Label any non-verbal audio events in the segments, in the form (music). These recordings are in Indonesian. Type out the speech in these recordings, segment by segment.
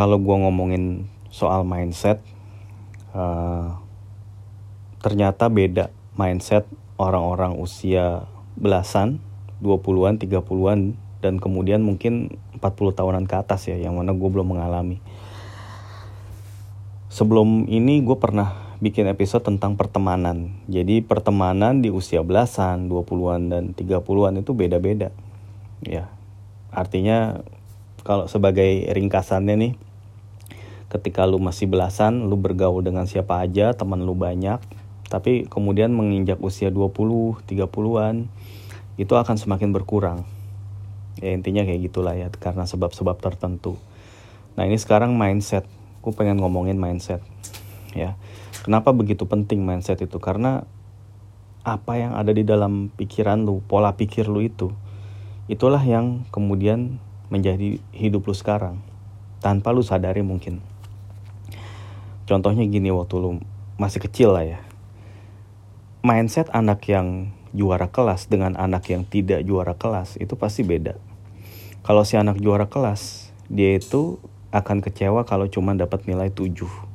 kalau gue ngomongin soal mindset, uh, ternyata beda mindset orang-orang usia belasan, 20-an, 30-an, dan kemudian mungkin 40 tahunan ke atas ya, yang mana gue belum mengalami. Sebelum ini gue pernah bikin episode tentang pertemanan. Jadi pertemanan di usia belasan, 20-an dan 30-an itu beda-beda. Ya. Artinya kalau sebagai ringkasannya nih ketika lu masih belasan, lu bergaul dengan siapa aja, teman lu banyak, tapi kemudian menginjak usia 20, 30-an itu akan semakin berkurang. Ya intinya kayak gitulah ya karena sebab-sebab tertentu. Nah, ini sekarang mindset. Gue pengen ngomongin mindset. Ya Kenapa begitu penting mindset itu? Karena apa yang ada di dalam pikiran lu, pola pikir lu itu, itulah yang kemudian menjadi hidup lu sekarang. Tanpa lu sadari mungkin. Contohnya gini waktu lu masih kecil lah ya. Mindset anak yang juara kelas dengan anak yang tidak juara kelas itu pasti beda. Kalau si anak juara kelas, dia itu akan kecewa kalau cuma dapat nilai 7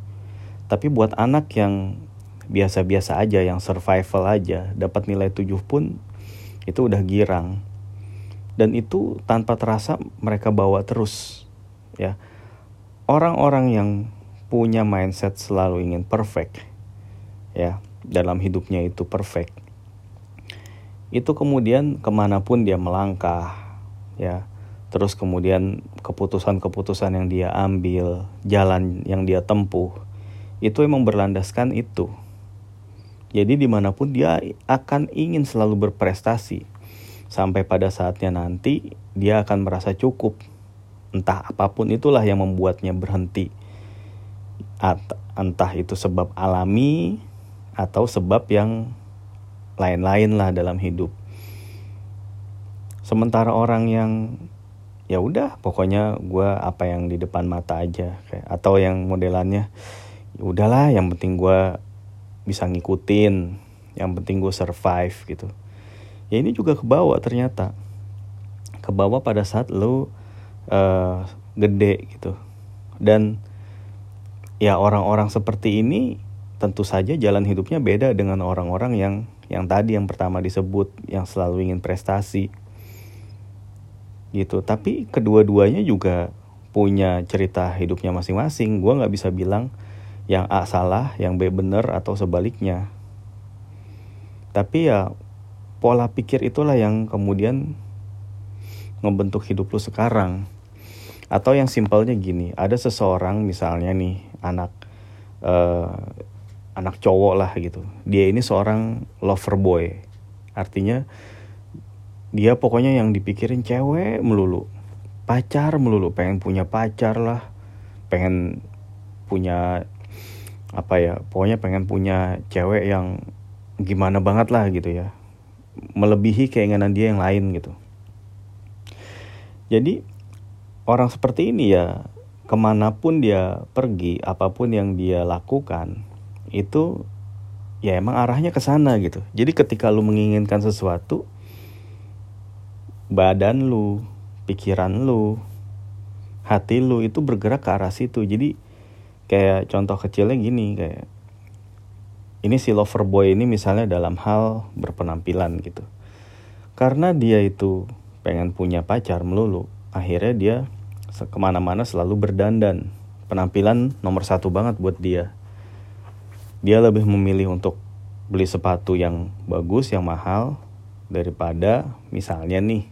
tapi buat anak yang biasa-biasa aja, yang survival aja, dapat nilai 7 pun itu udah girang. Dan itu tanpa terasa mereka bawa terus. Ya. Orang-orang yang punya mindset selalu ingin perfect ya dalam hidupnya itu perfect itu kemudian ke mana pun dia melangkah ya terus kemudian keputusan-keputusan yang dia ambil jalan yang dia tempuh itu emang berlandaskan itu. Jadi di mana pun dia akan ingin selalu berprestasi. Sampai pada saatnya nanti dia akan merasa cukup. Entah apa pun itulah yang membuatnya berhenti. Entah itu sebab alami atau sebab yang lain-lain lah dalam hidup. Sementara orang yang ya udah pokoknya gue apa yang di depan mata aja kayak atau yang modelannya ya udahlah yang penting gue bisa ngikutin yang penting gue survive gitu. Ya ini juga kebawa ternyata. Kebawa pada saat lo uh, gede gitu. Dan ya orang-orang seperti ini tentu saja jalan hidupnya beda dengan orang-orang yang yang tadi yang pertama disebut yang selalu ingin prestasi gitu tapi kedua-duanya juga punya cerita hidupnya masing-masing gue nggak bisa bilang yang A salah, yang B benar atau sebaliknya. Tapi ya pola pikir itulah yang kemudian ngebentuk hidup lu sekarang. Atau yang simpelnya gini, ada seseorang misalnya nih anak uh, anak cowok lah gitu. Dia ini seorang lover boy. Artinya dia pokoknya yang dipikirin cewek melulu. Pacar melulu, pengen punya pacar lah. Pengen punya apa ya pokoknya pengen punya cewek yang gimana banget lah gitu ya melebihi keinginan dia yang lain gitu jadi orang seperti ini ya ke mana pun dia pergi apa pun yang dia lakukan itu ya emang arahnya ke sana gitu. Jadi ketika lu menginginkan sesuatu badan lu pikiran lu hati lu itu bergerak ke arah situ. Jadi kayak contoh kecilnya gini kayak ini si lover boy ini misalnya dalam hal berpenampilan gitu. Karena dia itu pengen punya pacar melulu akhirnya dia ke mana-mana selalu berdandan. Penampilan nomor satu banget buat dia. Dia lebih memilih untuk beli sepatu yang bagus yang mahal daripada misalnya nih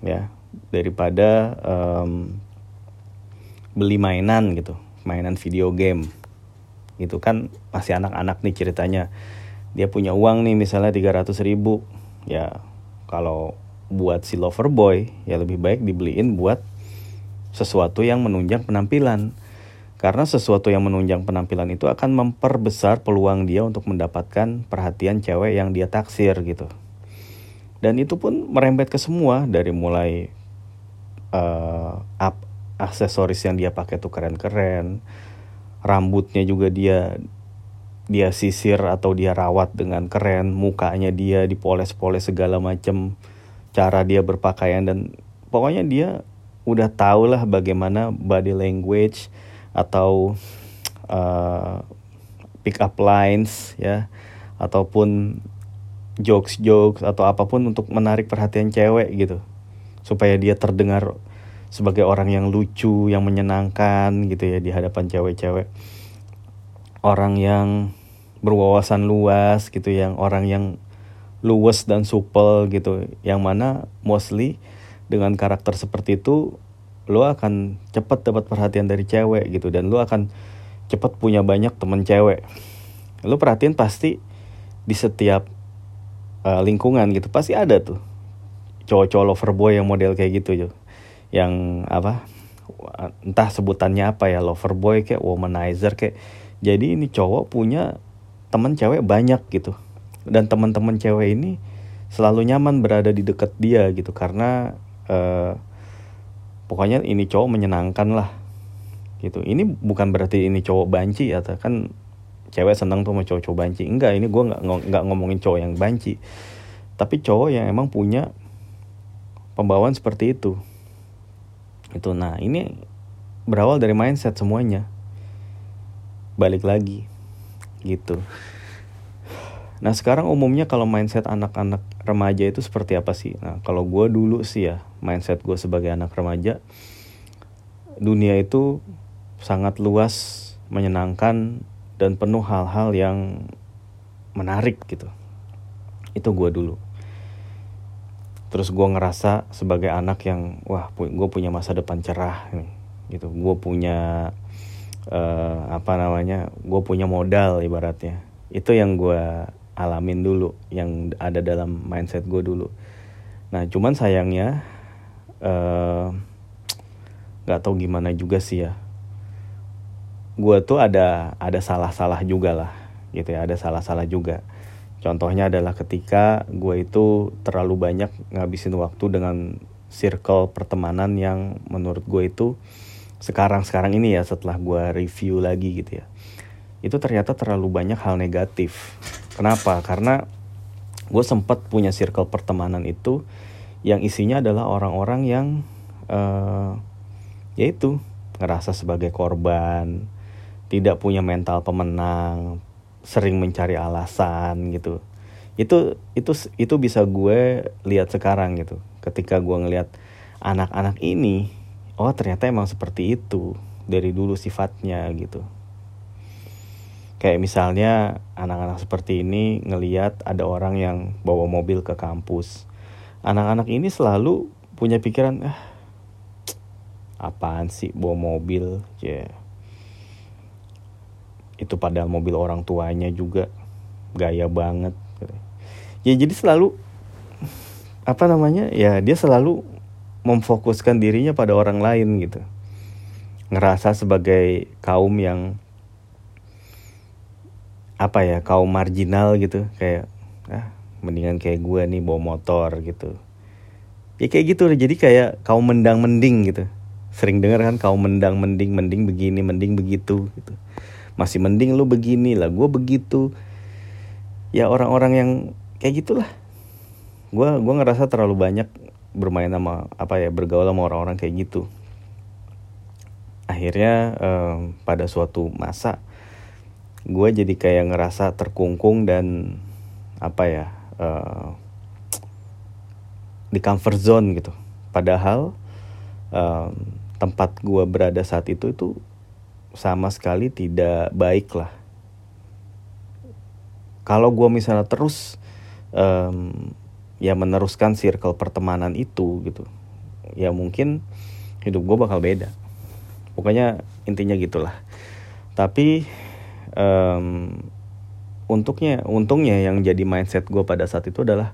ya daripada um, beli mainan gitu mainan video game. Itu kan masih anak-anak nih ceritanya. Dia punya uang nih misalnya 300 ribu ya. Kalau buat si lover boy ya lebih baik dibeliin buat sesuatu yang menunjang penampilan. Karena sesuatu yang menunjang penampilan itu akan memperbesar peluang dia untuk mendapatkan perhatian cewek yang dia taksir gitu. Dan itu pun merembet ke semua dari mulai uh, up aksesoris yang dia pakai tuh keren-keren rambutnya juga dia dia sisir atau dia rawat dengan keren mukanya dia dipoles-poles segala macam cara dia berpakaian dan pokoknya dia udah tau lah bagaimana body language atau uh, pick up lines ya. Ataupun jokes jokes atau apa pun untuk menarik perhatian cewek gitu. Supaya dia terdengar sebagai orang yang lucu yang menyenangkan gitu ya di hadapan cewek-cewek. Orang yang berwawasan luas gitu yang orang yang luwes dan supel gitu. Yang mana mostly dengan karakter seperti itu lo akan cepat dapat perhatian dari cewek gitu dan lo akan cepat punya banyak temen cewek. Lo perhatiin pasti di setiap uh, lingkungan gitu pasti ada tuh cowok-cowok lover boy yang model kayak gitu yo yang apa entah sebutannya apa ya lover boy kayak womanizer kayak. Jadi ini cowok punya temen cewek banyak gitu. Dan teman-teman cewek ini selalu nyaman berada di dekat dia gitu karena uh, pokoknya ini cowok menyenangkan lah. Gitu. Ini bukan berarti ini cowok banci ya kan cewek senang tuh sama cowok-cowok banci. Enggak ini gue nggak nggak ngomongin cowok yang banci. Tapi cowok yang emang punya pembawaan seperti itu. Itu nah ini berawal dari mindset semuanya. Balik lagi. Gitu Nah sekarang umumnya kalau mindset anak-anak remaja itu seperti apa sih? Nah kalau gue dulu sih ya mindset gue sebagai anak remaja dunia itu sangat luas, menyenangkan dan penuh hal-hal yang menarik gitu. Itu gue dulu. Terus gue ngerasa sebagai anak yang wah gue punya masa depan cerah gitu. Gue punya uh, apa namanya? Gue punya modal ibaratnya. Itu yang gue alamin dulu yang ada dalam mindset gue dulu. Nah cuman sayangnya uh, tahu gimana juga sih ya. Gue tuh ada ada salah-salah juga lah gitu ya ada salah-salah juga. Contohnya adalah ketika gue itu terlalu banyak ngabisin waktu dengan circle pertemanan yang menurut gue itu sekarang sekarang ini ya setelah gue review lagi gitu ya. Itu ternyata terlalu banyak hal negatif Kenapa? Karena gue sempat punya circle pertemanan itu yang isinya adalah orang-orang yang uh, yaitu ngerasa sebagai korban, tidak punya mental pemenang, sering mencari alasan gitu. Itu itu itu bisa gue lihat sekarang gitu. Ketika gue ngelihat anak-anak ini, oh ternyata emang seperti itu dari dulu sifatnya gitu kayak misalnya anak-anak seperti ini ngeliat ada orang yang bawa mobil ke kampus. Anak-anak ini selalu punya pikiran ah apaan sih bawa mobil? Ya. Yeah. itu pada mobil orang tuanya juga. Gaya banget. Ya jadi selalu apa namanya ya dia selalu memfokuskan dirinya pada orang lain gitu. Ngerasa sebagai kaum yang apa ya kaum marginal gitu. Kayak ah mendingan kayak gue nih bawa motor gitu. Ya kayak gitu jadi kayak kaum mendang mending gitu. Sering dengar kan kaum mendang mending mending begini mending begitu gitu. Masih mending lu begini lah gue begitu. Ya orang-orang yang kayak gitulah. Gue gua ngerasa terlalu banyak bermain sama apa ya bergaul sama orang-orang kayak gitu. Akhirnya um, pada suatu masa gue jadi kayak ngerasa terkungkung dan apa ya uh, di comfort zone gitu. Padahal um, tempat gue berada saat itu itu sama sekali tidak baik lah. Kalau gue misalnya terus um, ya meneruskan circle pertemanan itu gitu ya mungkin hidup gue bakal beda. Pokoknya intinya gitulah. Tapi um, untuknya untungnya yang jadi mindset gue pada saat itu adalah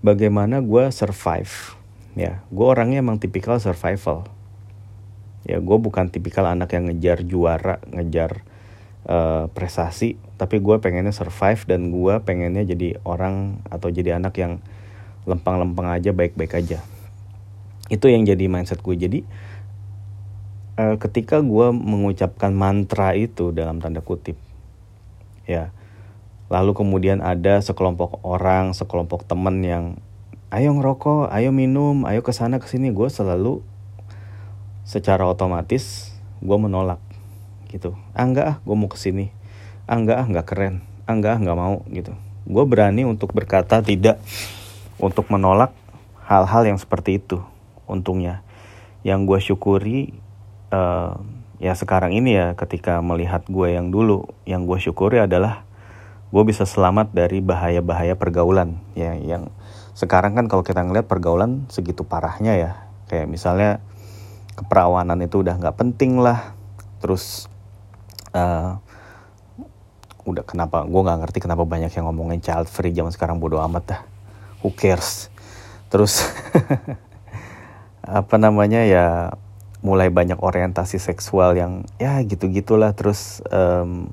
bagaimana gue survive. Ya gue orangnya emang tipikal survival. Ya gue bukan tipikal anak yang ngejar juara ngejar uh, prestasi tapi gue pengennya survive dan gue pengennya jadi orang atau jadi anak yang lempang-lempang aja baik-baik aja. Itu yang jadi mindset gue jadi uh, ketika gue mengucapkan mantra itu dalam tanda kutip ya. Lalu kemudian ada sekelompok orang sekelompok temen yang ayo ngerokok ayo minum ayo ke sana ke sini gue selalu secara otomatis gue menolak gitu. Ah enggak ah gue mau ke sini ah enggak ah nggak keren. Ah enggak ah nggak mau gitu. Gue berani untuk berkata tidak untuk menolak hal-hal yang seperti itu untungnya. Yang gue syukuri uh, ya sekarang ini ya ketika melihat gue yang dulu yang gue syukuri adalah gue bisa selamat dari bahaya-bahaya pergaulan. Ya yang sekarang kan kalau kita ngeliat pergaulan segitu parahnya ya. Kayak misalnya keperawanan itu udah nggak penting lah. Terus uh, udah kenapa gue nggak ngerti kenapa banyak yang ngomongin child free zaman sekarang bodoh amat dah. Who cares? Terus (laughs) apa namanya ya mulai banyak orientasi seksual yang ya gitu gitulah terus um,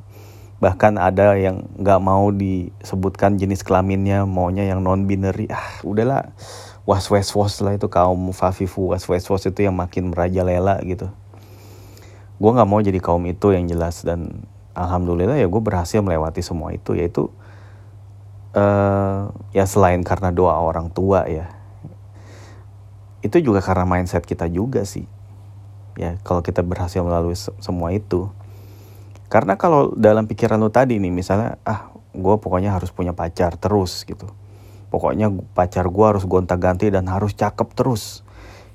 bahkan ada yang nggak mau disebutkan jenis kelaminnya maunya yang non binary ah udahlah. Was was was lah itu kaum fafifu was was was itu yang makin merajalela gitu. Gue nggak mau jadi kaum itu yang jelas. Dan alhamdulillah ya gue berhasil melewati semua itu. Yaitu uh, ya selain karena doa orang tua ya itu juga karena mindset kita juga sih ya kalau kita berhasil melalui semua itu karena kalau dalam pikiran lo tadi nih misalnya ah gue pokoknya harus punya pacar terus gitu. Pokoknya pacar gue harus gonta-ganti dan harus cakep terus.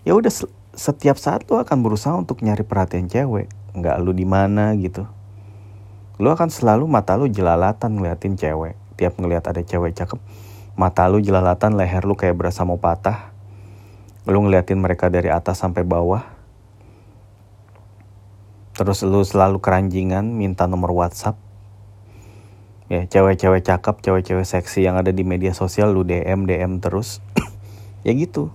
Ya udah setiap saat lo akan berusaha untuk nyari perhatian cewek. Nggak lu di mana gitu. Lo akan selalu mata lu jelalatan ngeliatin cewek. Tiap ngeliat ada cewek cakep, mata lu jelalatan, leher lu kayak berasa mau patah. Lu ngeliatin mereka dari atas sampai bawah terus lu selalu keranjingan minta nomor WhatsApp. Ya cewek-cewek cakep cewek-cewek seksi yang ada di media sosial lu DM DM terus. (clears throat) Ya gitu.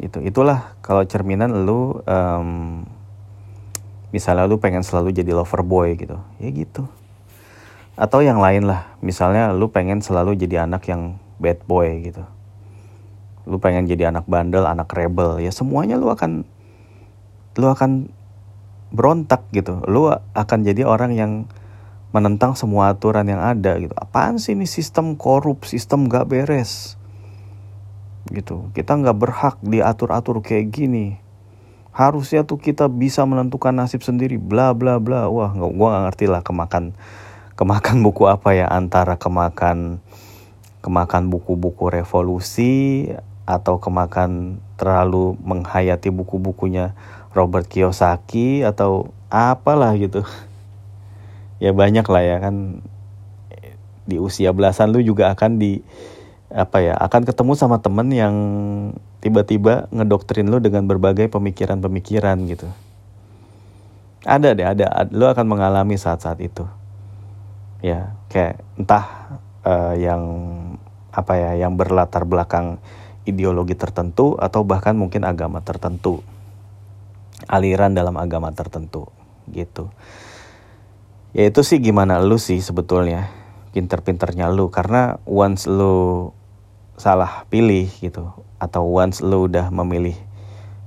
Itu itulah kalau cerminan lu um, misalnya lu pengen selalu jadi lover boy gitu. Ya gitu. Atau yang lain lah. Misalnya lu pengen selalu jadi anak yang bad boy gitu. Lu pengen jadi anak bandel anak rebel. Ya semuanya lu akan lu akan berontak gitu. Lu akan jadi orang yang menentang semua aturan yang ada gitu. Apaan sih ini sistem korup sistem gak beres? Gitu. Kita nggak berhak diatur-atur kayak gini. Harusnya tuh kita bisa menentukan nasib sendiri bla bla bla. Wah nggak gua nggak ngerti lah kemakan kemakan buku apa ya antara kemakan kemakan buku-buku revolusi atau kemakan terlalu menghayati buku-bukunya Robert Kiyosaki atau apalah gitu. (laughs) Ya banyak lah ya kan. Di usia belasan lu juga akan di apa ya akan ketemu sama temen yang tiba-tiba ngedoktrin lu dengan berbagai pemikiran-pemikiran gitu. Ada deh ada, lu akan mengalami saat-saat itu. Ya kayak entah uh, yang apa ya yang berlatar belakang ideologi tertentu atau bahkan mungkin agama tertentu aliran dalam agama tertentu gitu. Ya itu sih gimana lu sih sebetulnya pinter-pinternya lu. Karena once lu salah pilih gitu atau once lu udah memilih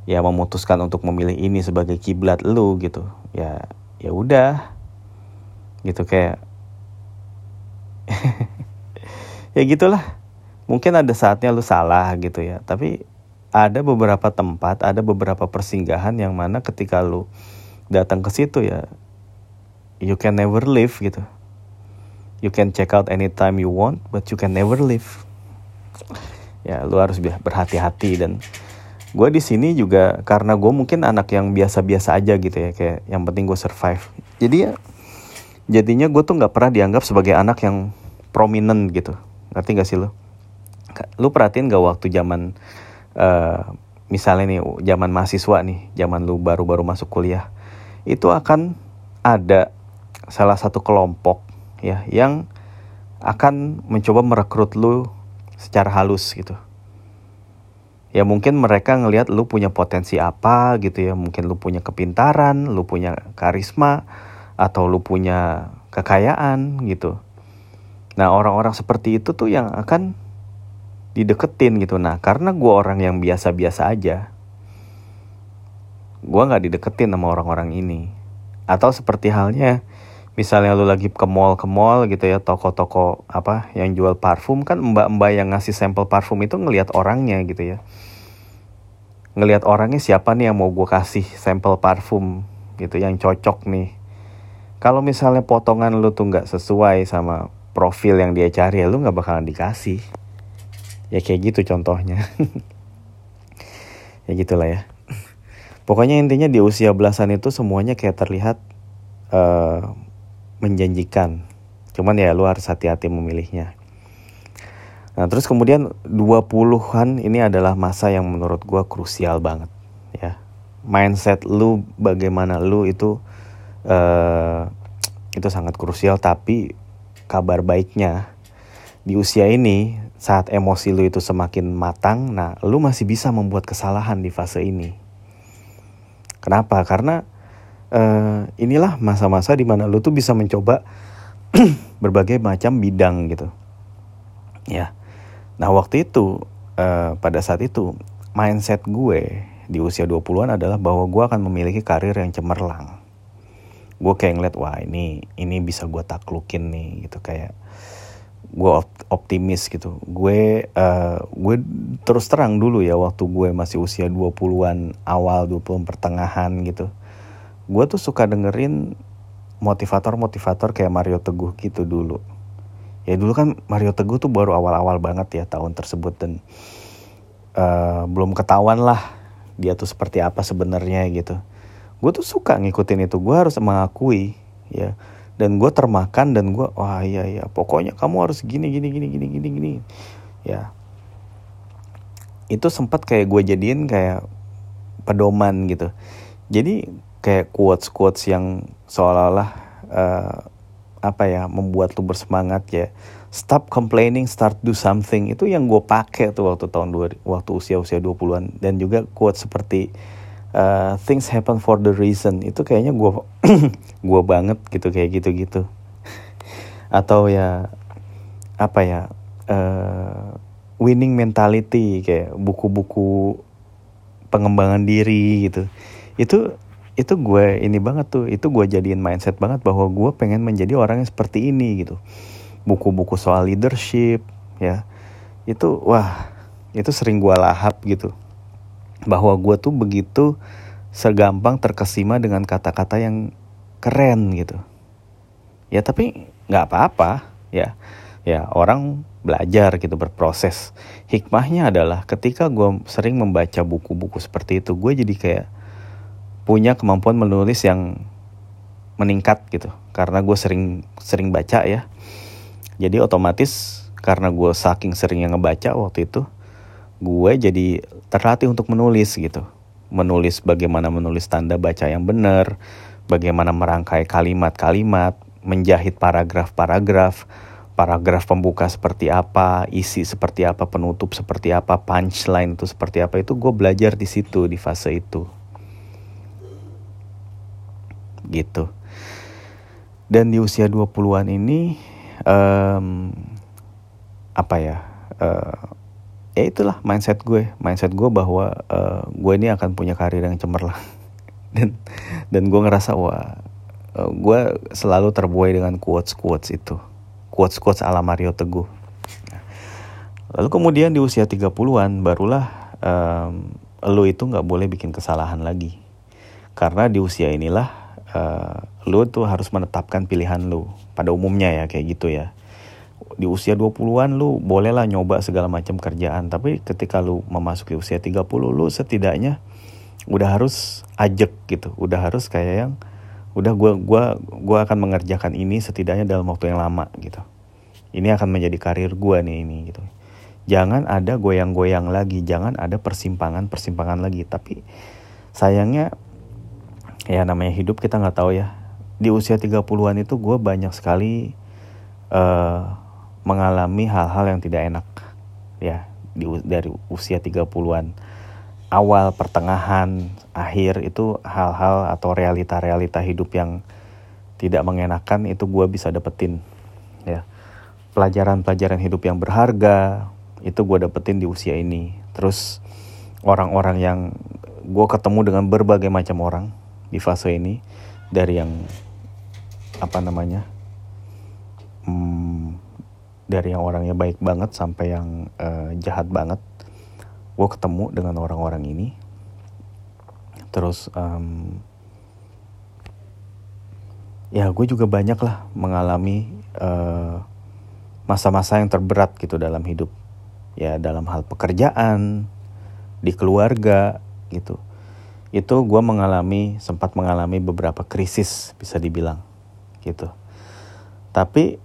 ya memutuskan untuk memilih ini sebagai kiblat lu gitu ya ya udah. Gitu kayak (laughs) ya gitulah. Mungkin ada saatnya lu salah gitu ya. Tapi ada beberapa tempat, ada beberapa persinggahan yang mana ketika lu datang ke situ ya you can never leave gitu. You can check out anytime you want, but you can never leave. Ya, lu harus berhati-hati dan gue di sini juga karena gue mungkin anak yang biasa-biasa aja gitu ya kayak yang penting gue survive. Jadi ya jadinya gue tuh nggak pernah dianggap sebagai anak yang prominent gitu. Ngerti gak sih lu? Lu perhatiin gak waktu zaman uh, misalnya nih zaman mahasiswa nih, zaman lu baru-baru masuk kuliah, itu akan ada salah satu kelompok ya yang akan mencoba merekrut lu secara halus gitu. Ya mungkin mereka ngelihat lu punya potensi apa gitu ya, mungkin lu punya kepintaran, lu punya karisma atau lu punya kekayaan gitu. Nah, orang-orang seperti itu tuh yang akan dideketin gitu. Nah karena gue orang yang biasa-biasa aja gue nggak dideketin sama orang-orang ini. Atau seperti halnya misalnya lu lagi ke mall ke mall gitu ya toko-toko apa yang jual parfum kan mbak-mbak yang ngasih sampel parfum itu ngelihat orangnya gitu ya. Ngelihat orangnya siapa nih yang mau gue kasih sampel parfum gitu yang cocok nih. Kalau misalnya potongan lu tuh nggak sesuai sama profil yang dia cari ya lu nggak bakalan dikasih ya kayak gitu contohnya. (laughs) Ya gitulah ya. Pokoknya intinya di usia belasan itu semuanya kayak terlihat uh, menjanjikan. Cuman ya lu harus hati-hati memilihnya. Nah, terus kemudian 20-an ini adalah masa yang menurut gue krusial banget ya. Mindset lu bagaimana lu itu uh, itu sangat krusial tapi kabar baiknya di usia ini saat emosi lu itu semakin matang, nah lu masih bisa membuat kesalahan di fase ini. Kenapa? Karena uh, inilah masa-masa di mana lu tuh bisa mencoba (clears throat) berbagai macam bidang gitu. Ya Nah waktu itu uh, pada saat itu mindset gue di usia 20-an adalah bahwa gue akan memiliki karir yang cemerlang. Gue kayak ngeliat wah ini ini bisa gue taklukin nih gitu kayak gue optimis gitu. Gue uh, gue terus terang dulu ya waktu gue masih usia 20-an awal 20-an pertengahan gitu. Gue tuh suka dengerin motivator-motivator kayak Mario Teguh gitu dulu ya dulu kan Mario Teguh tuh baru awal-awal banget ya tahun tersebut dan uh, belum ketahuan lah dia tuh seperti apa sebenarnya gitu gue tuh suka ngikutin itu gue harus mengakui ya dan gue termakan dan gue wah iya iya pokoknya kamu harus gini gini gini gini gini gini. Ya. Itu sempat kayak gue jadiin kayak pedoman gitu. Jadi kayak quotes quotes yang seolah-olah uh, apa ya membuat lu bersemangat ya. Stop complaining start do something. Itu yang gue pakai tuh waktu tahun dua waktu usia usia 20-an dan juga quote seperti uh, things happen for the reason. Itu kayaknya gue (clears throat) gue banget gitu kayak gitu gitu (laughs) atau ya apa ya uh, winning mentality kayak buku-buku pengembangan diri gitu. Itu itu gue ini banget tuh itu gue jadiin mindset banget bahwa gue pengen menjadi orang yang seperti ini gitu. Buku-buku soal leadership ya. Itu wah itu sering gue lahap gitu bahwa gue tuh begitu segampang terkesima dengan kata-kata yang keren gitu. Ya tapi nggak apa-apa ya. Ya orang belajar gitu berproses. Hikmahnya adalah ketika gue sering membaca buku-buku seperti itu gue jadi kayak punya kemampuan menulis yang meningkat gitu. Karena gue sering sering baca ya. Jadi otomatis karena gue saking seringnya ngebaca waktu itu gue jadi terlatih untuk menulis gitu menulis bagaimana menulis tanda baca yang benar bagaimana merangkai kalimat-kalimat menjahit paragraf-paragraf paragraf pembuka seperti apa, isi seperti apa, penutup seperti apa, punchline itu seperti apa itu gue belajar di situ di fase itu gitu. Dan di usia 20-an ini um, apa ya? Uh, ya itulah mindset gue, mindset gue bahwa uh, gue ini akan punya karir yang cemerlang. (laughs) dan dan gue ngerasa wah uh, gue selalu terbuai dengan quotes quotes itu. Quotes quotes ala Mario Teguh. Lalu kemudian di usia 30-an barulah um, lo itu nggak boleh bikin kesalahan lagi. Karena di usia inilah uh, lu tuh harus menetapkan pilihan lu. Pada umumnya ya kayak gitu ya di usia 20-an lu bolehlah nyoba segala macam kerjaan. Tapi ketika lu memasuki usia 30 lu setidaknya udah harus ajek gitu. Udah harus kayak yang udah gua gua gua akan mengerjakan ini setidaknya dalam waktu yang lama gitu. Ini akan menjadi karir gua nih ini gitu. Jangan ada goyang-goyang lagi jangan ada persimpangan-persimpangan lagi. Tapi sayangnya ya namanya hidup kita nggak tahu ya. Di usia 30-an itu gue banyak sekali uh, mengalami hal-hal yang tidak enak. Ya di dari usia 30-an awal pertengahan akhir itu hal-hal atau realita-realita hidup yang tidak mengenakan itu gue bisa dapetin. Ya pelajaran-pelajaran hidup yang berharga itu gue dapetin di usia ini. Terus orang-orang yang gue ketemu dengan berbagai macam orang di fase ini dari yang apa namanya hmm, dari yang orangnya baik banget sampai yang uh, jahat banget gue ketemu dengan orang-orang ini. Terus um, ya gue juga banyak lah mengalami uh, masa-masa yang terberat gitu dalam hidup. Ya dalam hal pekerjaan di keluarga gitu. Itu gue mengalami sempat mengalami beberapa krisis bisa dibilang gitu. Tapi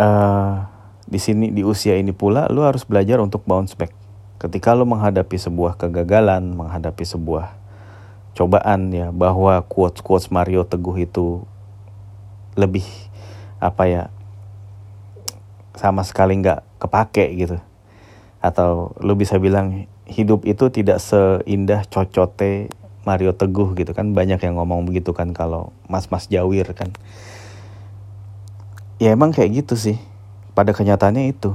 uh, di sini di usia ini pula lu harus belajar untuk bounce back. Ketika lu menghadapi sebuah kegagalan menghadapi sebuah cobaan ya bahwa quotes quotes Mario Teguh itu lebih apa ya sama sekali nggak kepake gitu. Atau lu bisa bilang hidup itu tidak seindah cocote Mario Teguh gitu kan. Banyak yang ngomong begitu kan kalau mas-mas jawir kan. Ya emang kayak gitu sih pada kenyataannya itu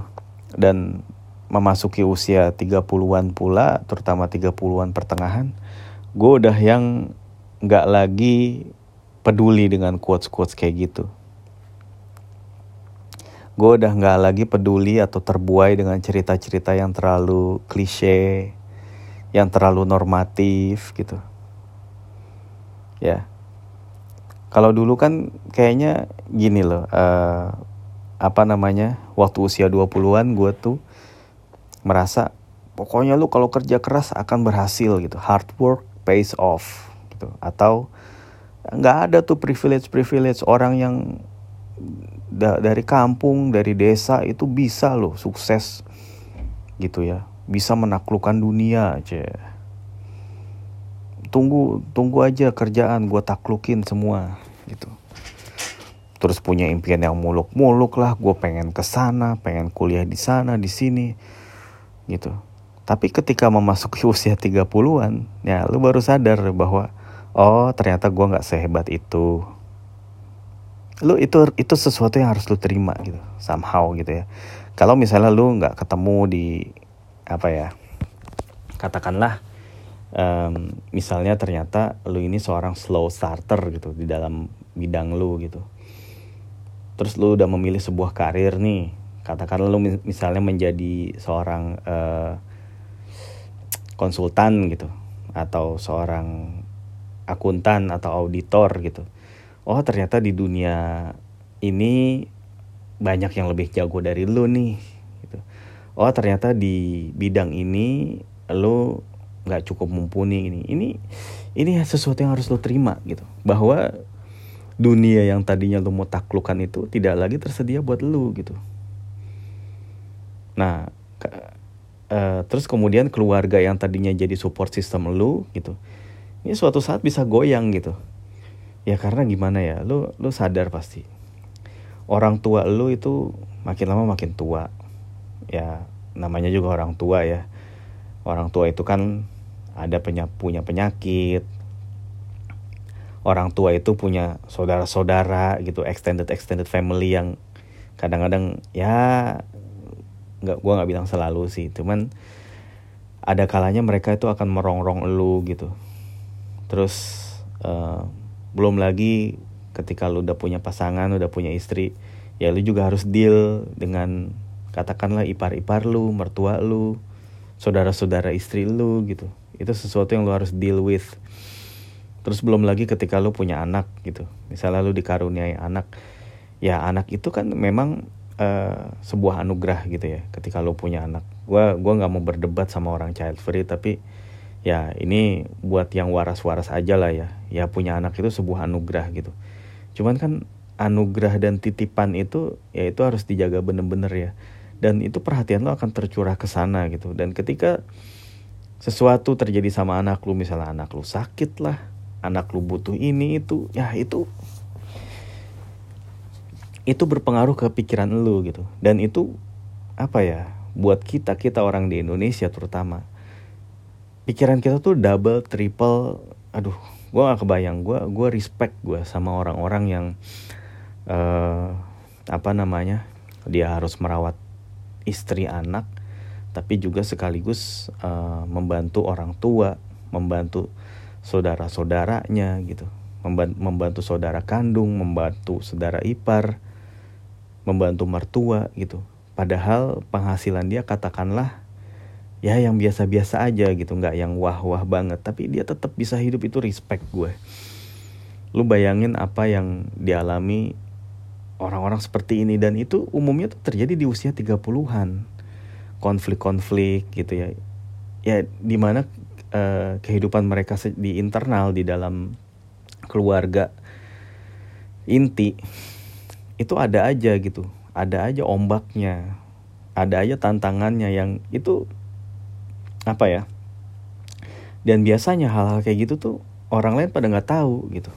dan memasuki usia 30-an pula terutama 30-an pertengahan gue udah yang nggak lagi peduli dengan quotes-quotes kayak gitu. Gue udah gak lagi peduli atau terbuai dengan cerita-cerita yang terlalu klise, yang terlalu normatif gitu. Ya. Kalau dulu kan kayaknya gini loh, uh, apa namanya, waktu usia 20-an gue tuh merasa pokoknya lu kalau kerja keras akan berhasil gitu. Hard work pays off gitu. Atau nggak ada tuh privilege privilege orang yang da dari kampung dari desa itu bisa loh sukses gitu ya bisa menaklukkan dunia aja tunggu tunggu aja kerjaan gue taklukin semua gitu terus punya impian yang muluk-muluk lah. Gue pengen ke sana pengen kuliah di sana di sini gitu. Tapi ketika memasuki (laughs) usia 30-an ya lu baru sadar bahwa oh ternyata gue nggak sehebat itu. Lu itu itu sesuatu yang harus lu terima gitu. Somehow gitu ya. Kalau misalnya lu nggak ketemu di apa ya katakanlah um, misalnya ternyata lu ini seorang slow starter gitu di dalam bidang lu gitu terus lu udah memilih sebuah karir nih katakanlah lu misalnya menjadi seorang uh, konsultan gitu atau seorang akuntan atau auditor gitu. Oh ternyata di dunia ini banyak yang lebih jago dari lu nih. Gitu. Oh ternyata di bidang ini lu nggak cukup mumpuni ini. Ini ini sesuatu yang harus lu terima gitu. Bahwa dunia yang tadinya lu mau taklukan itu tidak lagi tersedia buat lu gitu. Nah, uh, terus kemudian keluarga yang tadinya jadi support system lu gitu. Ini suatu saat bisa goyang gitu. Ya karena gimana ya lu lu sadar pasti. Orang tua lu itu makin lama makin tua. Ya namanya juga orang tua ya. Orang tua itu kan ada penya, punya penyakit orang tua itu punya saudara-saudara gitu extended extended family yang kadang-kadang ya nggak gua nggak bilang selalu sih cuman ada kalanya mereka itu akan merongrong lu gitu. Terus uh, belum lagi ketika lu udah punya pasangan udah punya istri ya lu juga harus deal dengan katakanlah ipar-ipar lu mertua lu saudara-saudara istri lu gitu. Itu sesuatu yang lu harus deal with terus belum lagi ketika lu punya anak gitu. Misalnya lu dikaruniai anak ya anak itu kan memang uh, sebuah anugerah gitu ya ketika lu punya anak. Gua gua nggak mau berdebat sama orang child free tapi ya ini buat yang waras-waras aja lah ya. Ya punya anak itu sebuah anugerah gitu. Cuman kan anugerah dan titipan itu ya itu harus dijaga bener-bener ya. Dan itu perhatian lo akan tercurah ke sana gitu. Dan ketika sesuatu terjadi sama anak lu misalnya anak lu sakit lah anak lu butuh ini itu ya itu itu berpengaruh ke pikiran lu gitu. Dan itu apa ya buat kita kita orang di Indonesia terutama pikiran kita tuh double triple aduh gue gak kebayang gue gue respect gue sama orang-orang yang uh, apa namanya dia harus merawat istri anak tapi juga sekaligus uh, membantu orang tua membantu saudara-saudaranya gitu. Membantu saudara kandung membantu saudara ipar membantu mertua gitu. Padahal penghasilan dia katakanlah ya yang biasa-biasa aja gitu nggak yang wah-wah banget. Tapi dia tetap bisa hidup itu respect gue. Lu bayangin apa yang dialami orang-orang seperti ini. Dan itu umumnya tuh terjadi di usia 30-an konflik-konflik gitu ya. Ya di mana uh, kehidupan mereka di internal di dalam keluarga inti itu ada aja gitu. Ada aja ombaknya. Ada aja tantangannya yang itu apa ya? Dan biasanya hal-hal kayak gitu tuh orang lain pada nggak tahu gitu.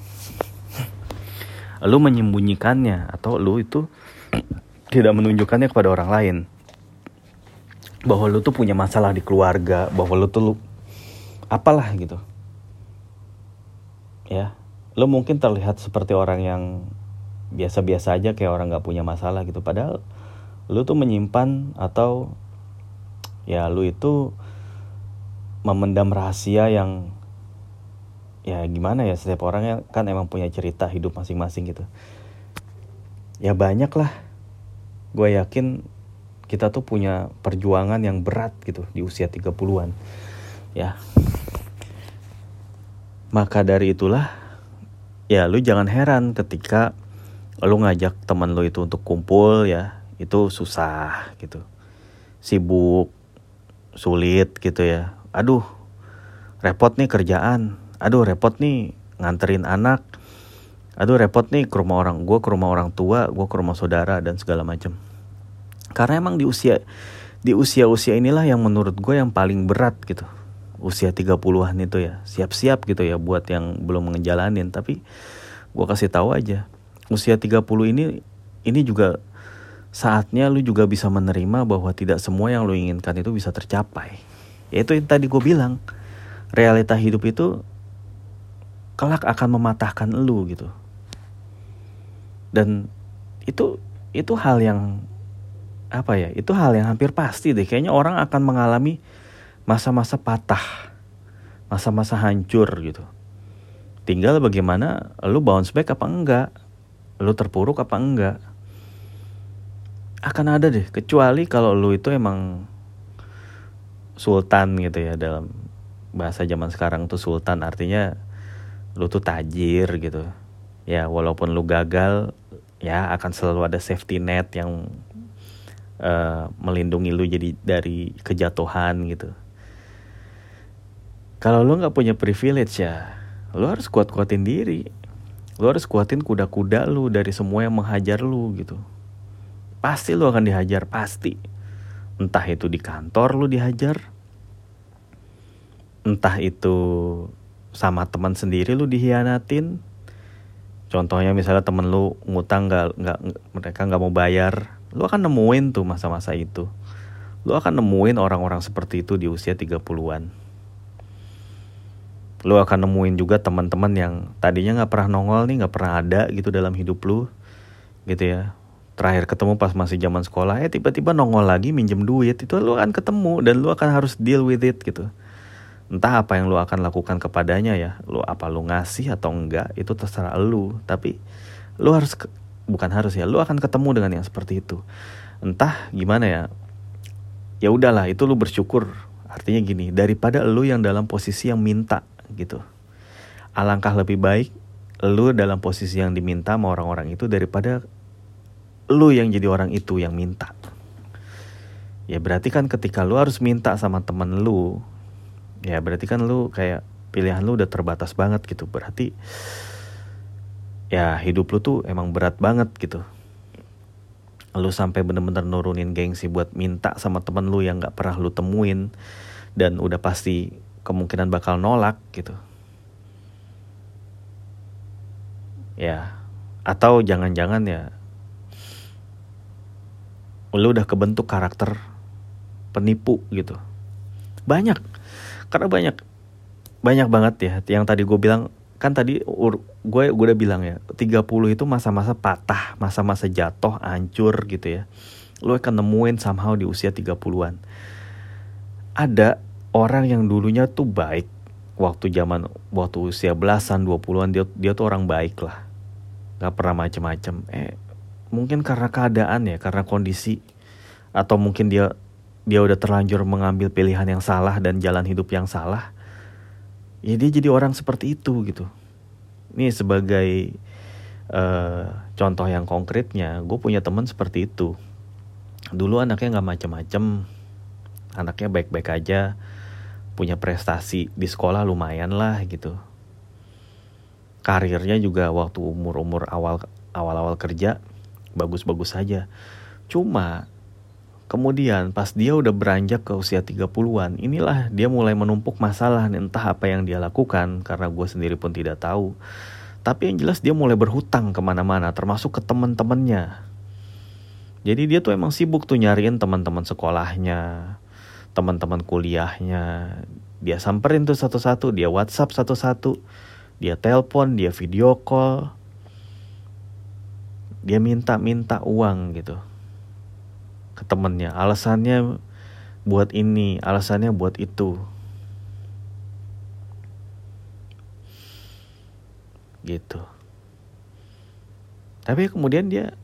(laughs) Lu menyembunyikannya atau lu itu (clears throat) tidak menunjukkannya kepada orang lain. Bahwa lu tuh punya masalah di keluarga bahwa lu tuh apalah gitu. Ya lu mungkin terlihat seperti orang yang biasa-biasa aja kayak orang nggak punya masalah gitu. Padahal lu tuh menyimpan atau ya lu itu memendam rahasia yang ya gimana ya setiap orang kan emang punya cerita hidup masing-masing gitu. Ya banyak lah gue yakin kita tuh punya perjuangan yang berat gitu di usia 30-an ya. Maka dari itulah ya lu jangan heran ketika lu ngajak teman lu itu untuk kumpul ya. Itu susah gitu. Sibuk sulit gitu ya. Aduh repot nih kerjaan. Aduh repot nih nganterin anak. Aduh repot nih ke rumah orang gue ke rumah orang tua gue ke rumah saudara dan segala macam karena emang di usia di usia-usia inilah yang menurut gue yang paling berat gitu usia 30-an itu ya siap-siap gitu ya buat yang belum ngejalanin. Tapi gue kasih tahu aja usia 30 ini ini juga saatnya lu juga bisa menerima bahwa tidak semua yang lu inginkan itu bisa tercapai. Ya itu yang tadi gue bilang realita hidup itu kelak akan mematahkan lu gitu. Dan itu itu hal yang apa ya itu hal yang hampir pasti deh. Kayaknya orang akan mengalami masa-masa patah masa-masa hancur gitu. Tinggal bagaimana lu bounce back apa enggak lu terpuruk apa enggak. Akan ada deh kecuali kalau lu itu emang sultan gitu ya dalam bahasa zaman sekarang tuh sultan artinya lu tuh tajir gitu. Ya walaupun lu gagal ya akan selalu ada safety net yang uh, melindungi lu jadi dari kejatuhan gitu kalau lu nggak punya privilege ya lu harus kuat-kuatin diri. Lu harus kuatin kuda-kuda lu dari semua yang menghajar lu gitu. Pasti lu akan dihajar pasti. Entah itu di kantor lu dihajar entah itu sama teman sendiri lu dihianatin. Contohnya misalnya temen lu ngutang nggak nggak mereka nggak mau bayar lu akan nemuin tuh masa-masa itu. Lu akan nemuin orang-orang seperti itu di usia 30-an lu akan nemuin juga teman-teman yang tadinya nggak pernah nongol nih nggak pernah ada gitu dalam hidup lu gitu ya. Terakhir ketemu pas masih zaman sekolah eh tiba-tiba nongol lagi minjem duit itu lu akan ketemu dan lu akan harus deal with it gitu. Entah apa yang lu akan lakukan kepadanya ya lu apa lu ngasih atau enggak itu terserah lu. Tapi lu harus bukan harus ya lu akan ketemu dengan yang seperti itu. Entah gimana ya ya udahlah itu lu bersyukur. Artinya gini daripada lu yang dalam posisi yang minta gitu. Alangkah lebih baik lu dalam posisi yang diminta sama orang-orang itu daripada lu yang jadi orang itu yang minta. Ya berarti kan ketika lu harus minta sama temen lu ya berarti kan lu kayak pilihan lu udah terbatas banget gitu. Berarti ya hidup lu tuh emang berat banget gitu. Lu sampai bener-bener nurunin gengsi buat minta sama temen lu yang gak pernah lu temuin dan udah pasti kemungkinan bakal nolak gitu. Ya atau jangan-jangan ya lu udah kebentuk karakter penipu gitu. Banyak karena banyak banyak banget ya yang tadi gue bilang kan tadi gue gue udah bilang ya 30 itu masa-masa patah masa-masa jatuh hancur gitu ya. Lo akan nemuin somehow di usia 30-an ada orang yang dulunya tuh baik. Waktu zaman waktu usia belasan 20-an dia dia tuh orang baik lah. Nggak pernah macem-macem. Eh mungkin karena keadaan ya karena kondisi. Atau mungkin dia dia udah terlanjur mengambil pilihan yang salah dan jalan hidup yang salah. Ya dia jadi orang seperti itu gitu. Ini sebagai uh, contoh yang konkretnya gue punya teman seperti itu. Dulu anaknya nggak macem-macem. Anaknya baik-baik aja punya prestasi di sekolah lumayan lah gitu karirnya juga waktu umur-umur awal awal-awal kerja bagus-bagus saja cuma Kemudian pas dia udah beranjak ke usia 30-an, inilah dia mulai menumpuk masalah entah apa yang dia lakukan karena gue sendiri pun tidak tahu. Tapi yang jelas dia mulai berhutang ke mana-mana termasuk ke teman-temannya. Jadi dia tuh emang sibuk tuh nyariin teman-teman sekolahnya, teman-teman kuliahnya. Dia samperin tuh satu-satu, dia WhatsApp satu-satu, dia telepon, dia video call. Dia minta-minta uang gitu ke temennya alasannya buat ini alasannya buat itu gitu tapi kemudian dia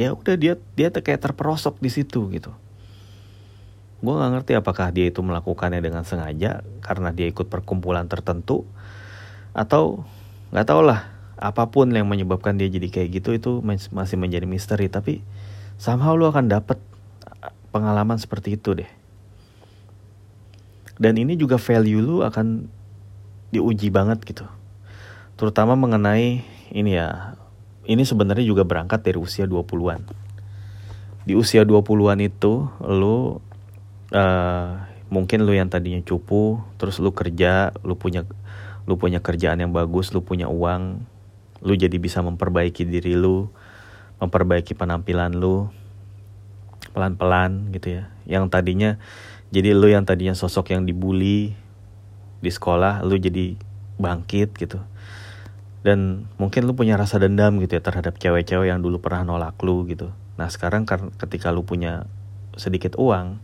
ya udah dia dia kayak terperosok di situ gitu gue nggak ngerti apakah dia itu melakukannya dengan sengaja karena dia ikut perkumpulan tertentu atau nggak tau lah apa pun yang menyebabkan dia jadi kayak gitu itu masih menjadi misteri tapi somehow lu akan dapet pengalaman seperti itu deh. Dan ini juga value lu akan diuji banget gitu. Terutama mengenai ini ya, ini sebenarnya juga berangkat dari usia 20-an. Di usia 20-an itu lu uh, mungkin lu yang tadinya cupu, terus lu kerja, lu punya lu punya kerjaan yang bagus, lu punya uang, lu jadi bisa memperbaiki diri lu, memperbaiki penampilan lu pelan-pelan gitu ya. Yang tadinya jadi lu yang tadinya sosok yang dibully di sekolah, lu jadi bangkit gitu. Dan mungkin lu punya rasa dendam gitu ya terhadap cewek-cewek yang dulu pernah nolak lu gitu. Nah sekarang ketika lu punya sedikit uang,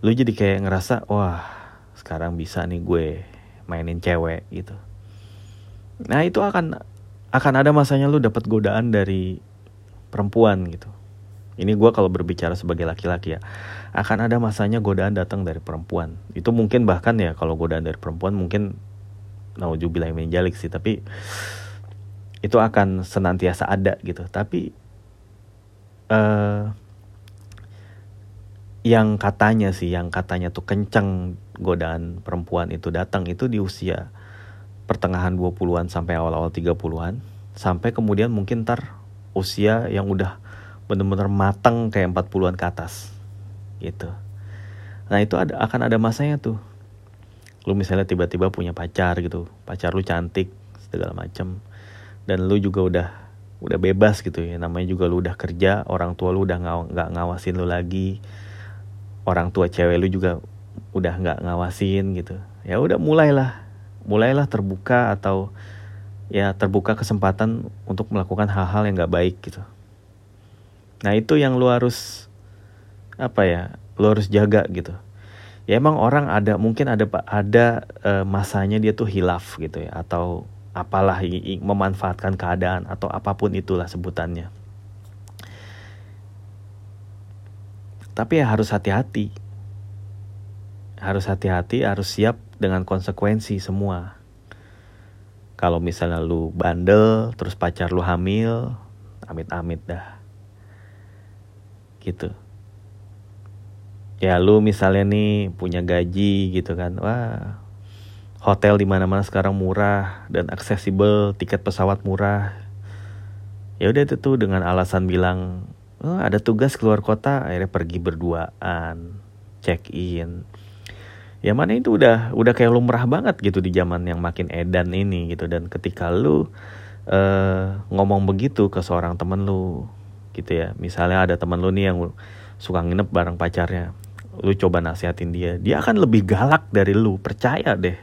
lu jadi kayak ngerasa wah sekarang bisa nih gue mainin cewek gitu. Nah itu akan akan ada masanya lu dapat godaan dari perempuan gitu. Ini gue kalau berbicara sebagai laki-laki ya, akan ada masanya godaan datang dari perempuan. Itu mungkin bahkan ya kalau godaan dari perempuan mungkin naujubillah menjalik sih, tapi itu akan senantiasa ada gitu. Tapi uh, yang katanya sih, yang katanya tuh kencang godaan perempuan itu datang itu di usia pertengahan 20-an sampai awal-awal 30-an sampai kemudian mungkin ntar usia yang udah bener-bener matang kayak 40-an ke atas gitu. Nah itu ada akan ada masanya tuh. Lu misalnya tiba-tiba punya pacar gitu pacar lu cantik segala macam dan lu juga udah udah bebas gitu ya. Namanya juga lu udah kerja orang tua lu udah nggak ngawasin lu lagi orang tua cewek lu juga udah nggak ngawasin gitu ya udah mulailah mulailah terbuka atau ya terbuka kesempatan untuk melakukan hal-hal yang nggak baik gitu. Nah itu yang lu harus apa ya, lu harus jaga gitu. Ya emang orang ada mungkin ada ada uh, masanya dia tuh hilaf gitu ya atau apalah memanfaatkan keadaan atau apa pun itulah sebutannya. Tapi ya harus hati-hati. Harus hati-hati, harus siap dengan konsekuensi semua. Kalau misalnya lu bandel terus pacar lu hamil amit-amit dah. Gitu. Ya lu misalnya nih punya gaji gitu kan wah hotel di mana-mana sekarang murah dan aksesibel tiket pesawat murah. Ya udah itu tuh dengan alasan bilang oh, ada tugas keluar kota akhirnya pergi berduaan check in. Ya mana itu udah udah kayak lumrah banget gitu di zaman yang makin edan ini gitu. Dan ketika lu uh, ngomong begitu ke seorang temen lu gitu ya. Misalnya ada temen lu nih yang suka nginep bareng pacarnya lu coba nasihatin dia dia akan lebih galak dari lu. Percaya deh.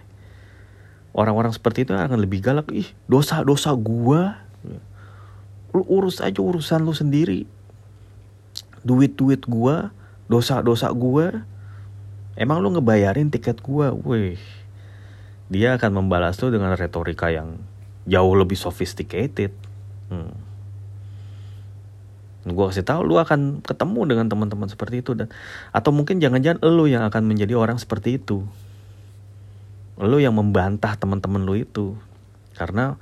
Orang-orang seperti itu akan lebih galak. Ih dosa-dosa gua. Lu urus aja urusan lu sendiri duit-duit gua dosa-dosa gua emang lu ngebayarin tiket gua? Wih dia akan membalas tuh dengan retorika yang jauh lebih sophisticated. Hmm. gue kasih tahu lu akan ketemu dengan teman-teman seperti itu dan atau mungkin jangan-jangan lu yang akan menjadi orang seperti itu. Lu yang membantah teman-teman lu itu. Karena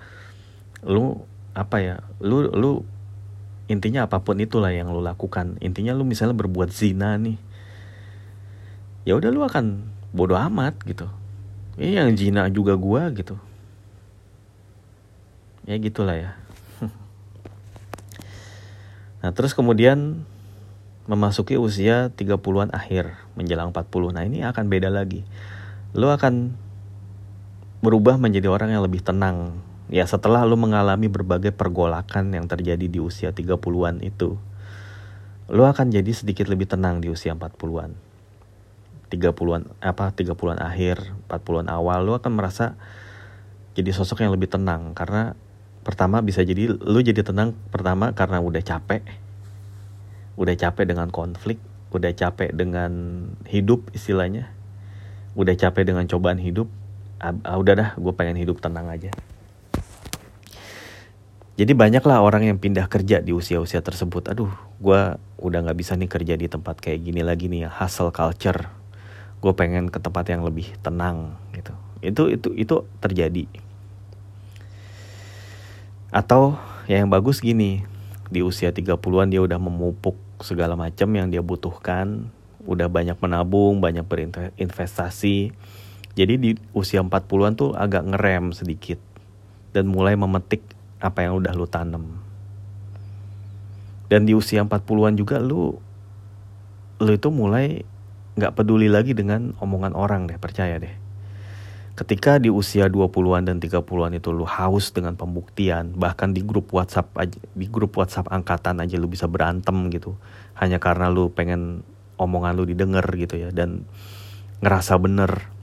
lu apa ya lu lu intinya apa pun itulah yang lu lakukan intinya lu misalnya berbuat zina nih ya udah lu akan bodoh amat gitu ini yang zina juga gua gitu ya gitulah ya (laughs) Nah, terus kemudian memasuki usia 30-an akhir menjelang 40. Nah, ini akan beda lagi. Lu akan berubah menjadi orang yang lebih tenang. Ya, setelah lu mengalami berbagai pergolakan yang terjadi di usia 30-an itu. Lu akan jadi sedikit lebih tenang di usia 40-an. 30-an apa 30-an akhir, 40-an awal lu akan merasa jadi sosok yang lebih tenang karena pertama bisa jadi lu jadi tenang pertama karena udah capek udah capek dengan konflik udah capek dengan hidup istilahnya udah capek dengan cobaan hidup ah, ah, udah dah gue pengen hidup tenang aja jadi banyaklah orang yang pindah kerja di usia-usia tersebut. Aduh gue udah nggak bisa nih kerja di tempat kayak gini lagi nih hustle culture. Gue pengen ke tempat yang lebih tenang gitu. Itu itu itu terjadi. Atau ya yang bagus gini, di usia 30-an dia udah memupuk segala macam yang dia butuhkan, udah banyak menabung, banyak berinvestasi. Jadi di usia 40-an tuh agak ngerem sedikit dan mulai memetik apa yang udah lu tanam. Dan di usia 40-an juga lu lu itu mulai nggak peduli lagi dengan omongan orang deh, percaya deh ketika di usia 20-an dan 30-an itu lu haus dengan pembuktian, bahkan di grup WhatsApp aja, di grup WhatsApp angkatan aja lu bisa berantem gitu. Hanya karena lu pengen omongan lu didengar gitu ya dan ngerasa bener.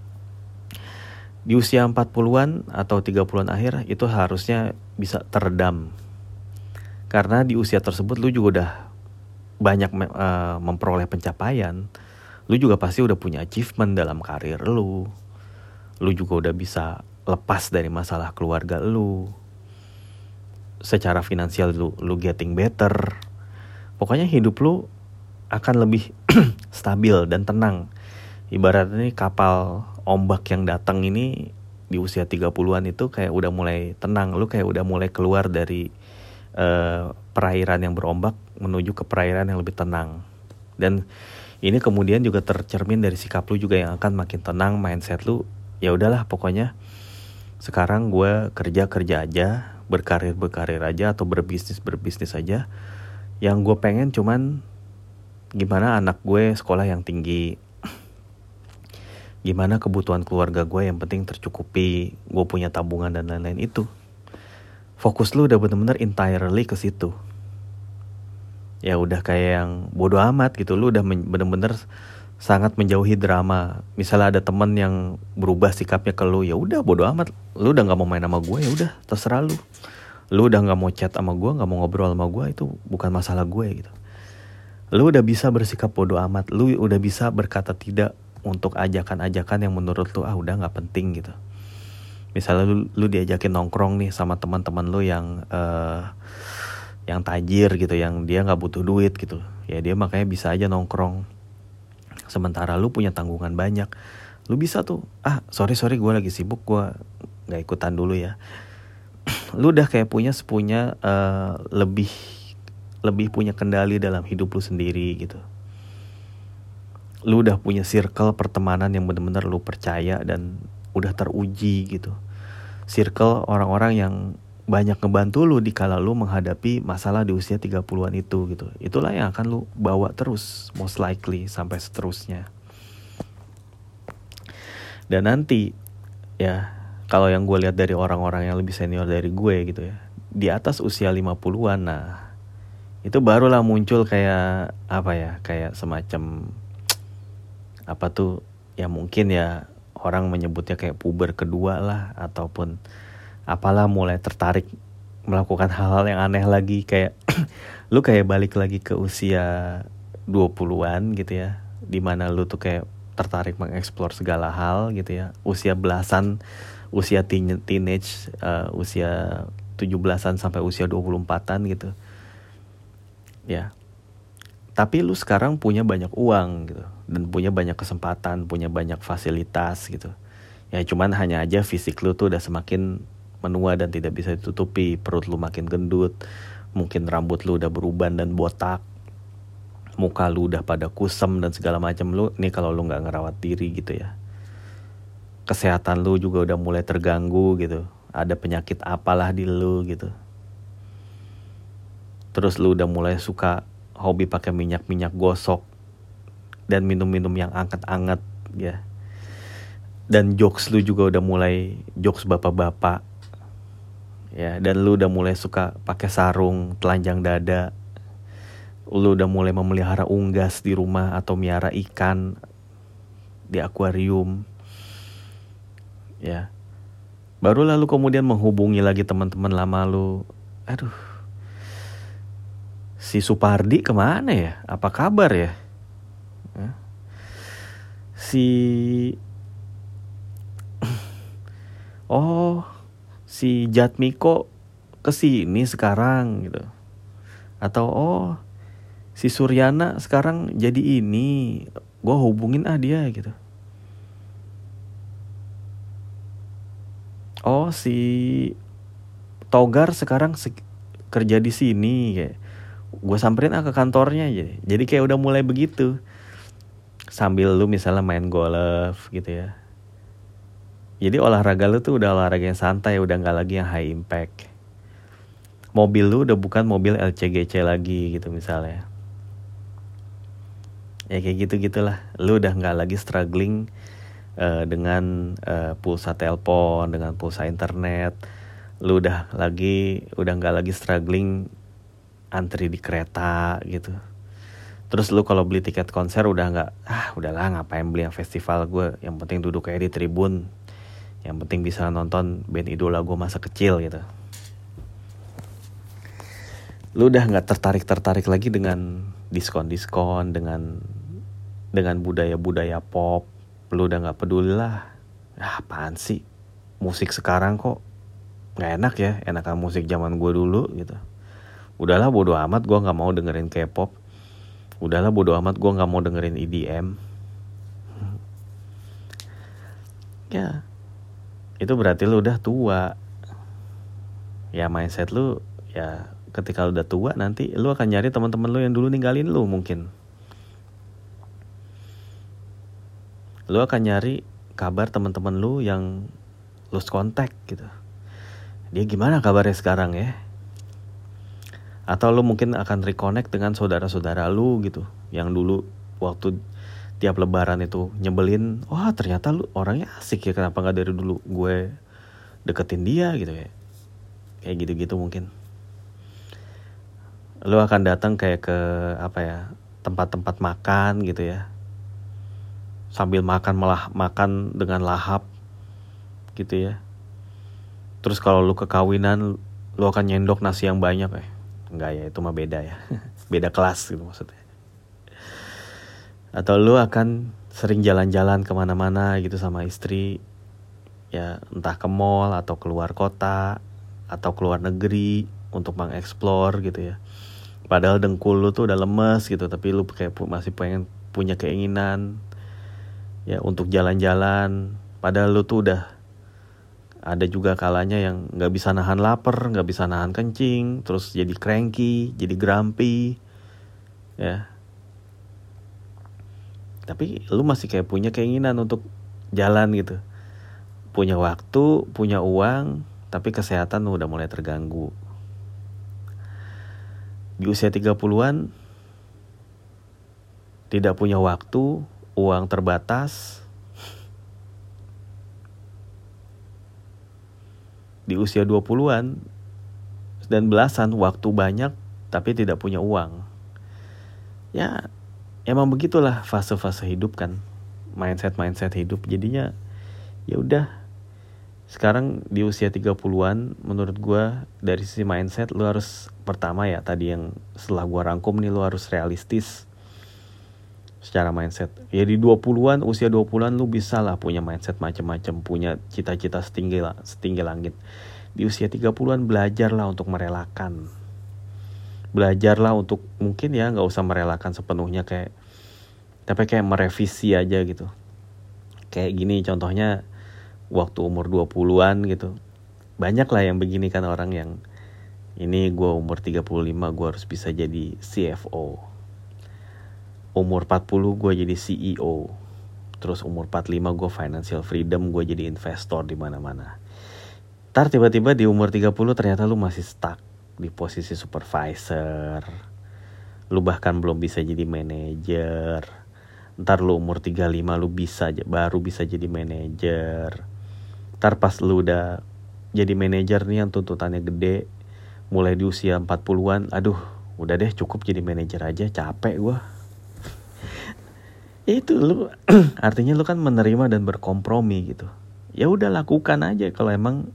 Di usia 40-an atau 30-an akhir itu harusnya bisa teredam. Karena di usia tersebut lu juga udah banyak uh, memperoleh pencapaian. Lu juga pasti udah punya achievement dalam karir lu lu juga udah bisa lepas dari masalah keluarga lu secara finansial lu lu getting better pokoknya hidup lu akan lebih (clears throat) stabil dan tenang ibaratnya ini kapal ombak yang datang ini di usia 30-an itu kayak udah mulai tenang. Lu kayak udah mulai keluar dari uh, perairan yang berombak menuju ke perairan yang lebih tenang. Dan ini kemudian juga tercermin dari sikap lu juga yang akan makin tenang mindset lu. Ya udahlah pokoknya sekarang gue kerja kerja aja berkarir berkarir aja atau berbisnis berbisnis aja. Yang gue pengen cuman gimana anak gue sekolah yang tinggi gimana kebutuhan keluarga gue yang penting tercukupi gue punya tabungan dan lain-lain itu fokus lu udah bener-bener entirely ke situ ya udah kayak yang bodoh amat gitu lu udah bener-bener sangat menjauhi drama. Misalnya ada temen yang berubah sikapnya ke lu, ya udah bodo amat. Lu udah nggak mau main sama gue, ya udah terserah lu. Lu udah nggak mau chat sama gue, nggak mau ngobrol sama gue, itu bukan masalah gue gitu. Lu udah bisa bersikap bodo amat, lu udah bisa berkata tidak untuk ajakan-ajakan yang menurut lu ah udah nggak penting gitu. Misalnya lu, lu diajakin nongkrong nih sama teman-teman lu yang uh, yang tajir gitu, yang dia nggak butuh duit gitu. Ya dia makanya bisa aja nongkrong sementara lu punya tanggungan banyak lu bisa tuh ah sorry sorry gue lagi sibuk gue nggak ikutan dulu ya (clears throat) lu udah kayak punya sepunya uh, lebih lebih punya kendali dalam hidup lu sendiri gitu lu udah punya circle pertemanan yang bener-bener lu percaya dan udah teruji gitu circle orang-orang yang banyak ngebantu lu di kala lu menghadapi masalah di usia 30-an itu gitu. Itulah yang akan lu bawa terus most likely sampai seterusnya. Dan nanti ya kalau yang gue lihat dari orang-orang yang lebih senior dari gue gitu ya, di atas usia 50-an nah itu barulah muncul kayak apa ya, kayak semacam apa tuh? Ya mungkin ya orang menyebutnya kayak puber kedua lah ataupun apalah mulai tertarik melakukan hal-hal yang aneh lagi kayak (clears throat) lu kayak balik lagi ke usia 20-an gitu ya di mana lu tuh kayak tertarik mengeksplor segala hal gitu ya. Usia belasan usia teen teenage uh, usia 17-an sampai usia 24-an gitu. Ya. Tapi lu sekarang punya banyak uang gitu dan punya banyak kesempatan punya banyak fasilitas gitu. Ya cuman hanya aja fisik lu tuh udah semakin menua dan tidak bisa ditutupi. Perut lu makin gendut mungkin rambut lu udah beruban dan botak muka lu udah pada kusem dan segala macam lu nih kalau lu nggak ngerawat diri gitu ya. Kesehatan lu juga udah mulai terganggu gitu. Ada penyakit apalah di lu gitu. Terus lu udah mulai suka hobi pakai minyak-minyak gosok dan minum-minum yang anget-anget ya. Dan jokes lu juga udah mulai jokes bapak-bapak. Ya, dan lu udah mulai suka pakai sarung, telanjang dada. Lu udah mulai memelihara unggas di rumah atau miara ikan di akuarium. Ya. Baru lalu kemudian menghubungi lagi teman-teman lama lu. Aduh, si Supardi ke mana ya? Apa kabar ya? Si (clears throat) Oh, si Jatmiko ke sini sekarang gitu. Atau oh, si Suryana sekarang jadi ini. Gue hubungin ah dia gitu. Oh, si Togar sekarang kerja di sini kayak gue samperin ah ke kantornya aja jadi kayak udah mulai begitu sambil lu misalnya main golf gitu ya. Jadi olahraga lu tuh udah olahraga yang santai udah nggak lagi yang high impact. Mobil lu udah bukan mobil LCGC lagi gitu misalnya. Ya kayak gitu gitulah lu udah nggak lagi struggling uh, dengan uh, pulsa telepon dengan pulsa internet. Lu udah lagi udah nggak lagi struggling antri di kereta gitu terus lu kalau beli tiket konser udah nggak ah udahlah ngapain beli yang festival gue yang penting duduk kayak di tribun. Yang penting bisa nonton band idola gue masa kecil gitu. Lu udah nggak tertarik tertarik lagi dengan diskon diskon dengan dengan budaya budaya pop? Lu udah nggak peduli lah ah, apaan sih? Musik sekarang kok nggak enak ya enakan musik zaman gue dulu gitu. Udahlah bodo amat gue nggak mau dengerin K-pop udahlah bodo amat gue nggak mau dengerin EDM ya. Itu berarti lu udah tua. Ya mindset lu ya ketika lu udah tua nanti lu akan nyari teman-teman lu yang dulu ninggalin lu mungkin. Lu akan nyari kabar teman-teman lu yang lose contact gitu. Dia gimana kabarnya sekarang ya atau lu mungkin akan reconnect dengan saudara-saudara lu gitu yang dulu waktu tiap lebaran itu nyebelin wah ternyata lu orangnya asik ya kenapa nggak dari dulu gue deketin dia? gitu ya. Kayak gitu-gitu mungkin. Lu akan datang kayak ke apa ya tempat-tempat makan gitu ya. Sambil makan malah makan dengan lahap gitu ya. Terus kalau lu kekawinan lu akan nyendok nasi yang banyak ya Enggak ya, itu mah beda ya. (laughs) beda kelas gitu maksudnya. Atau lu akan sering jalan-jalan ke mana-mana gitu sama istri. Ya entah ke mall atau keluar kota atau keluar negeri untuk mengeksplor gitu ya. Padahal dengkul lu tuh udah lemes gitu, tapi lu kayak masih pengen punya keinginan ya untuk jalan-jalan. Padahal lu tuh udah ada juga kalanya yang nggak bisa nahan lapar nggak bisa nahan kencing terus jadi cranky jadi grumpy ya. Tapi lu masih kayak punya keinginan untuk jalan gitu. Punya waktu punya uang tapi kesehatan udah mulai terganggu. Di usia 30-an tidak punya waktu uang terbatas di usia 20-an dan belasan waktu banyak tapi tidak punya uang. Ya, emang begitulah fase-fase hidup kan. Mindset-mindset hidup jadinya ya udah sekarang di usia 30-an menurut gue dari sisi mindset lu harus pertama ya tadi yang setelah gue rangkum nih lu harus realistis secara mindset. Ya di 20-an, usia 20-an lu bisa lah punya mindset macam-macam, punya cita-cita setinggi setinggi langit. Di usia 30-an belajarlah untuk merelakan. belajarlah untuk mungkin ya nggak usah merelakan sepenuhnya kayak tapi kayak merevisi aja gitu kayak gini contohnya waktu umur 20-an gitu banyak lah yang begini kan orang yang ini gue umur 35 gue harus bisa jadi CFO umur 40 gue jadi CEO terus umur 45 gue financial freedom gue jadi investor di mana-mana Ntar tiba-tiba di umur 30 ternyata lu masih stuck di posisi supervisor. Lu bahkan belum bisa jadi manajer. Ntar lu umur 35 lu bisa baru bisa jadi manajer. Ntar pas lu udah jadi manajer nih yang tuntutannya gede, mulai di usia 40-an, aduh udah deh cukup jadi manajer aja, capek gua. Itu lu (clears throat) artinya lu kan menerima dan berkompromi gitu. Ya udah lakukan aja kalau emang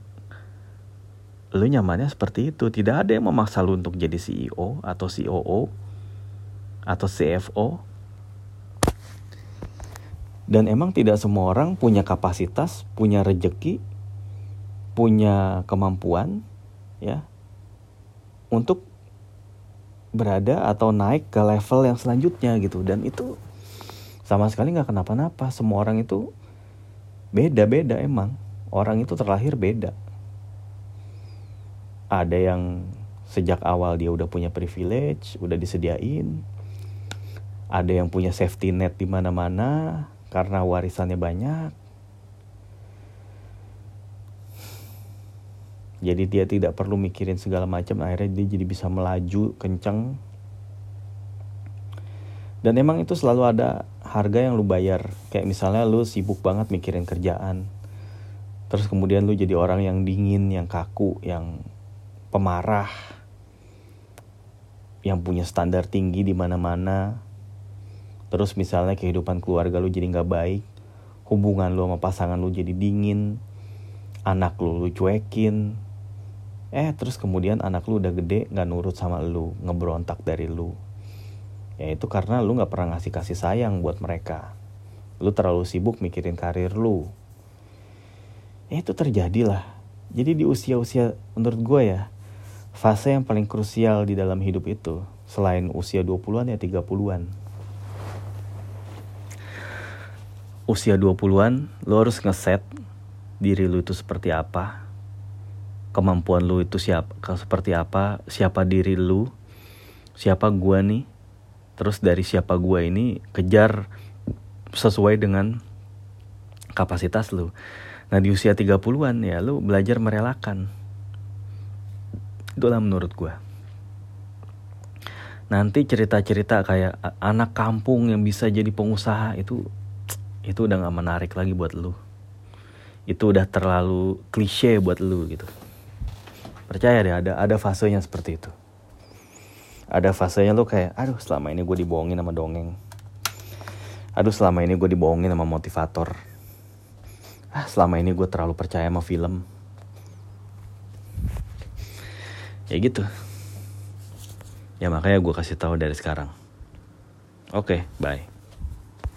lu nyamannya seperti itu. Tidak ada yang memaksa lu untuk jadi CEO atau COO atau CFO. Dan emang tidak semua orang punya kapasitas, punya rejeki, punya kemampuan ya untuk berada atau naik ke level yang selanjutnya gitu dan itu sama sekali nggak kenapa-napa semua orang itu beda-beda emang orang itu terlahir beda ada yang sejak awal dia udah punya privilege, udah disediain. Ada yang punya safety net di mana-mana karena warisannya banyak. Jadi dia tidak perlu mikirin segala macam, akhirnya dia jadi bisa melaju kenceng. Dan emang itu selalu ada harga yang lu bayar. Kayak misalnya lu sibuk banget mikirin kerjaan. Terus kemudian lu jadi orang yang dingin, yang kaku, yang pemarah yang punya standar tinggi di mana-mana. Terus misalnya kehidupan keluarga lu jadi nggak baik, hubungan lu sama pasangan lu jadi dingin, anak lu lu cuekin. Eh terus kemudian anak lu udah gede nggak nurut sama lu, ngebrontak dari lu. Ya itu karena lu nggak pernah ngasih kasih sayang buat mereka. Lu terlalu sibuk mikirin karir lu. Ya itu terjadi lah. Jadi di usia-usia menurut gue ya, fase yang paling krusial di dalam hidup itu selain usia 20-an ya 30-an. Usia 20-an lo harus ngeset diri lu itu seperti apa. Kemampuan lu itu siapa seperti apa, siapa diri lu, siapa gua nih. Terus dari siapa gua ini kejar sesuai dengan kapasitas lu. Nah di usia 30-an ya lu belajar merelakan. Itulah menurut gue nanti cerita-cerita kayak anak kampung yang bisa jadi pengusaha itu itu udah gak menarik lagi buat lu. Itu udah terlalu klise buat lu gitu. Percaya deh ada ada fasenya seperti itu ada fasenya lu kayak aduh selama ini gue dibohongin sama dongeng. Aduh selama ini gue dibohongin sama motivator. Ah selama ini gue terlalu percaya sama film. Ya gitu. Ya makanya gue kasih tahu dari sekarang. Oke okay, bye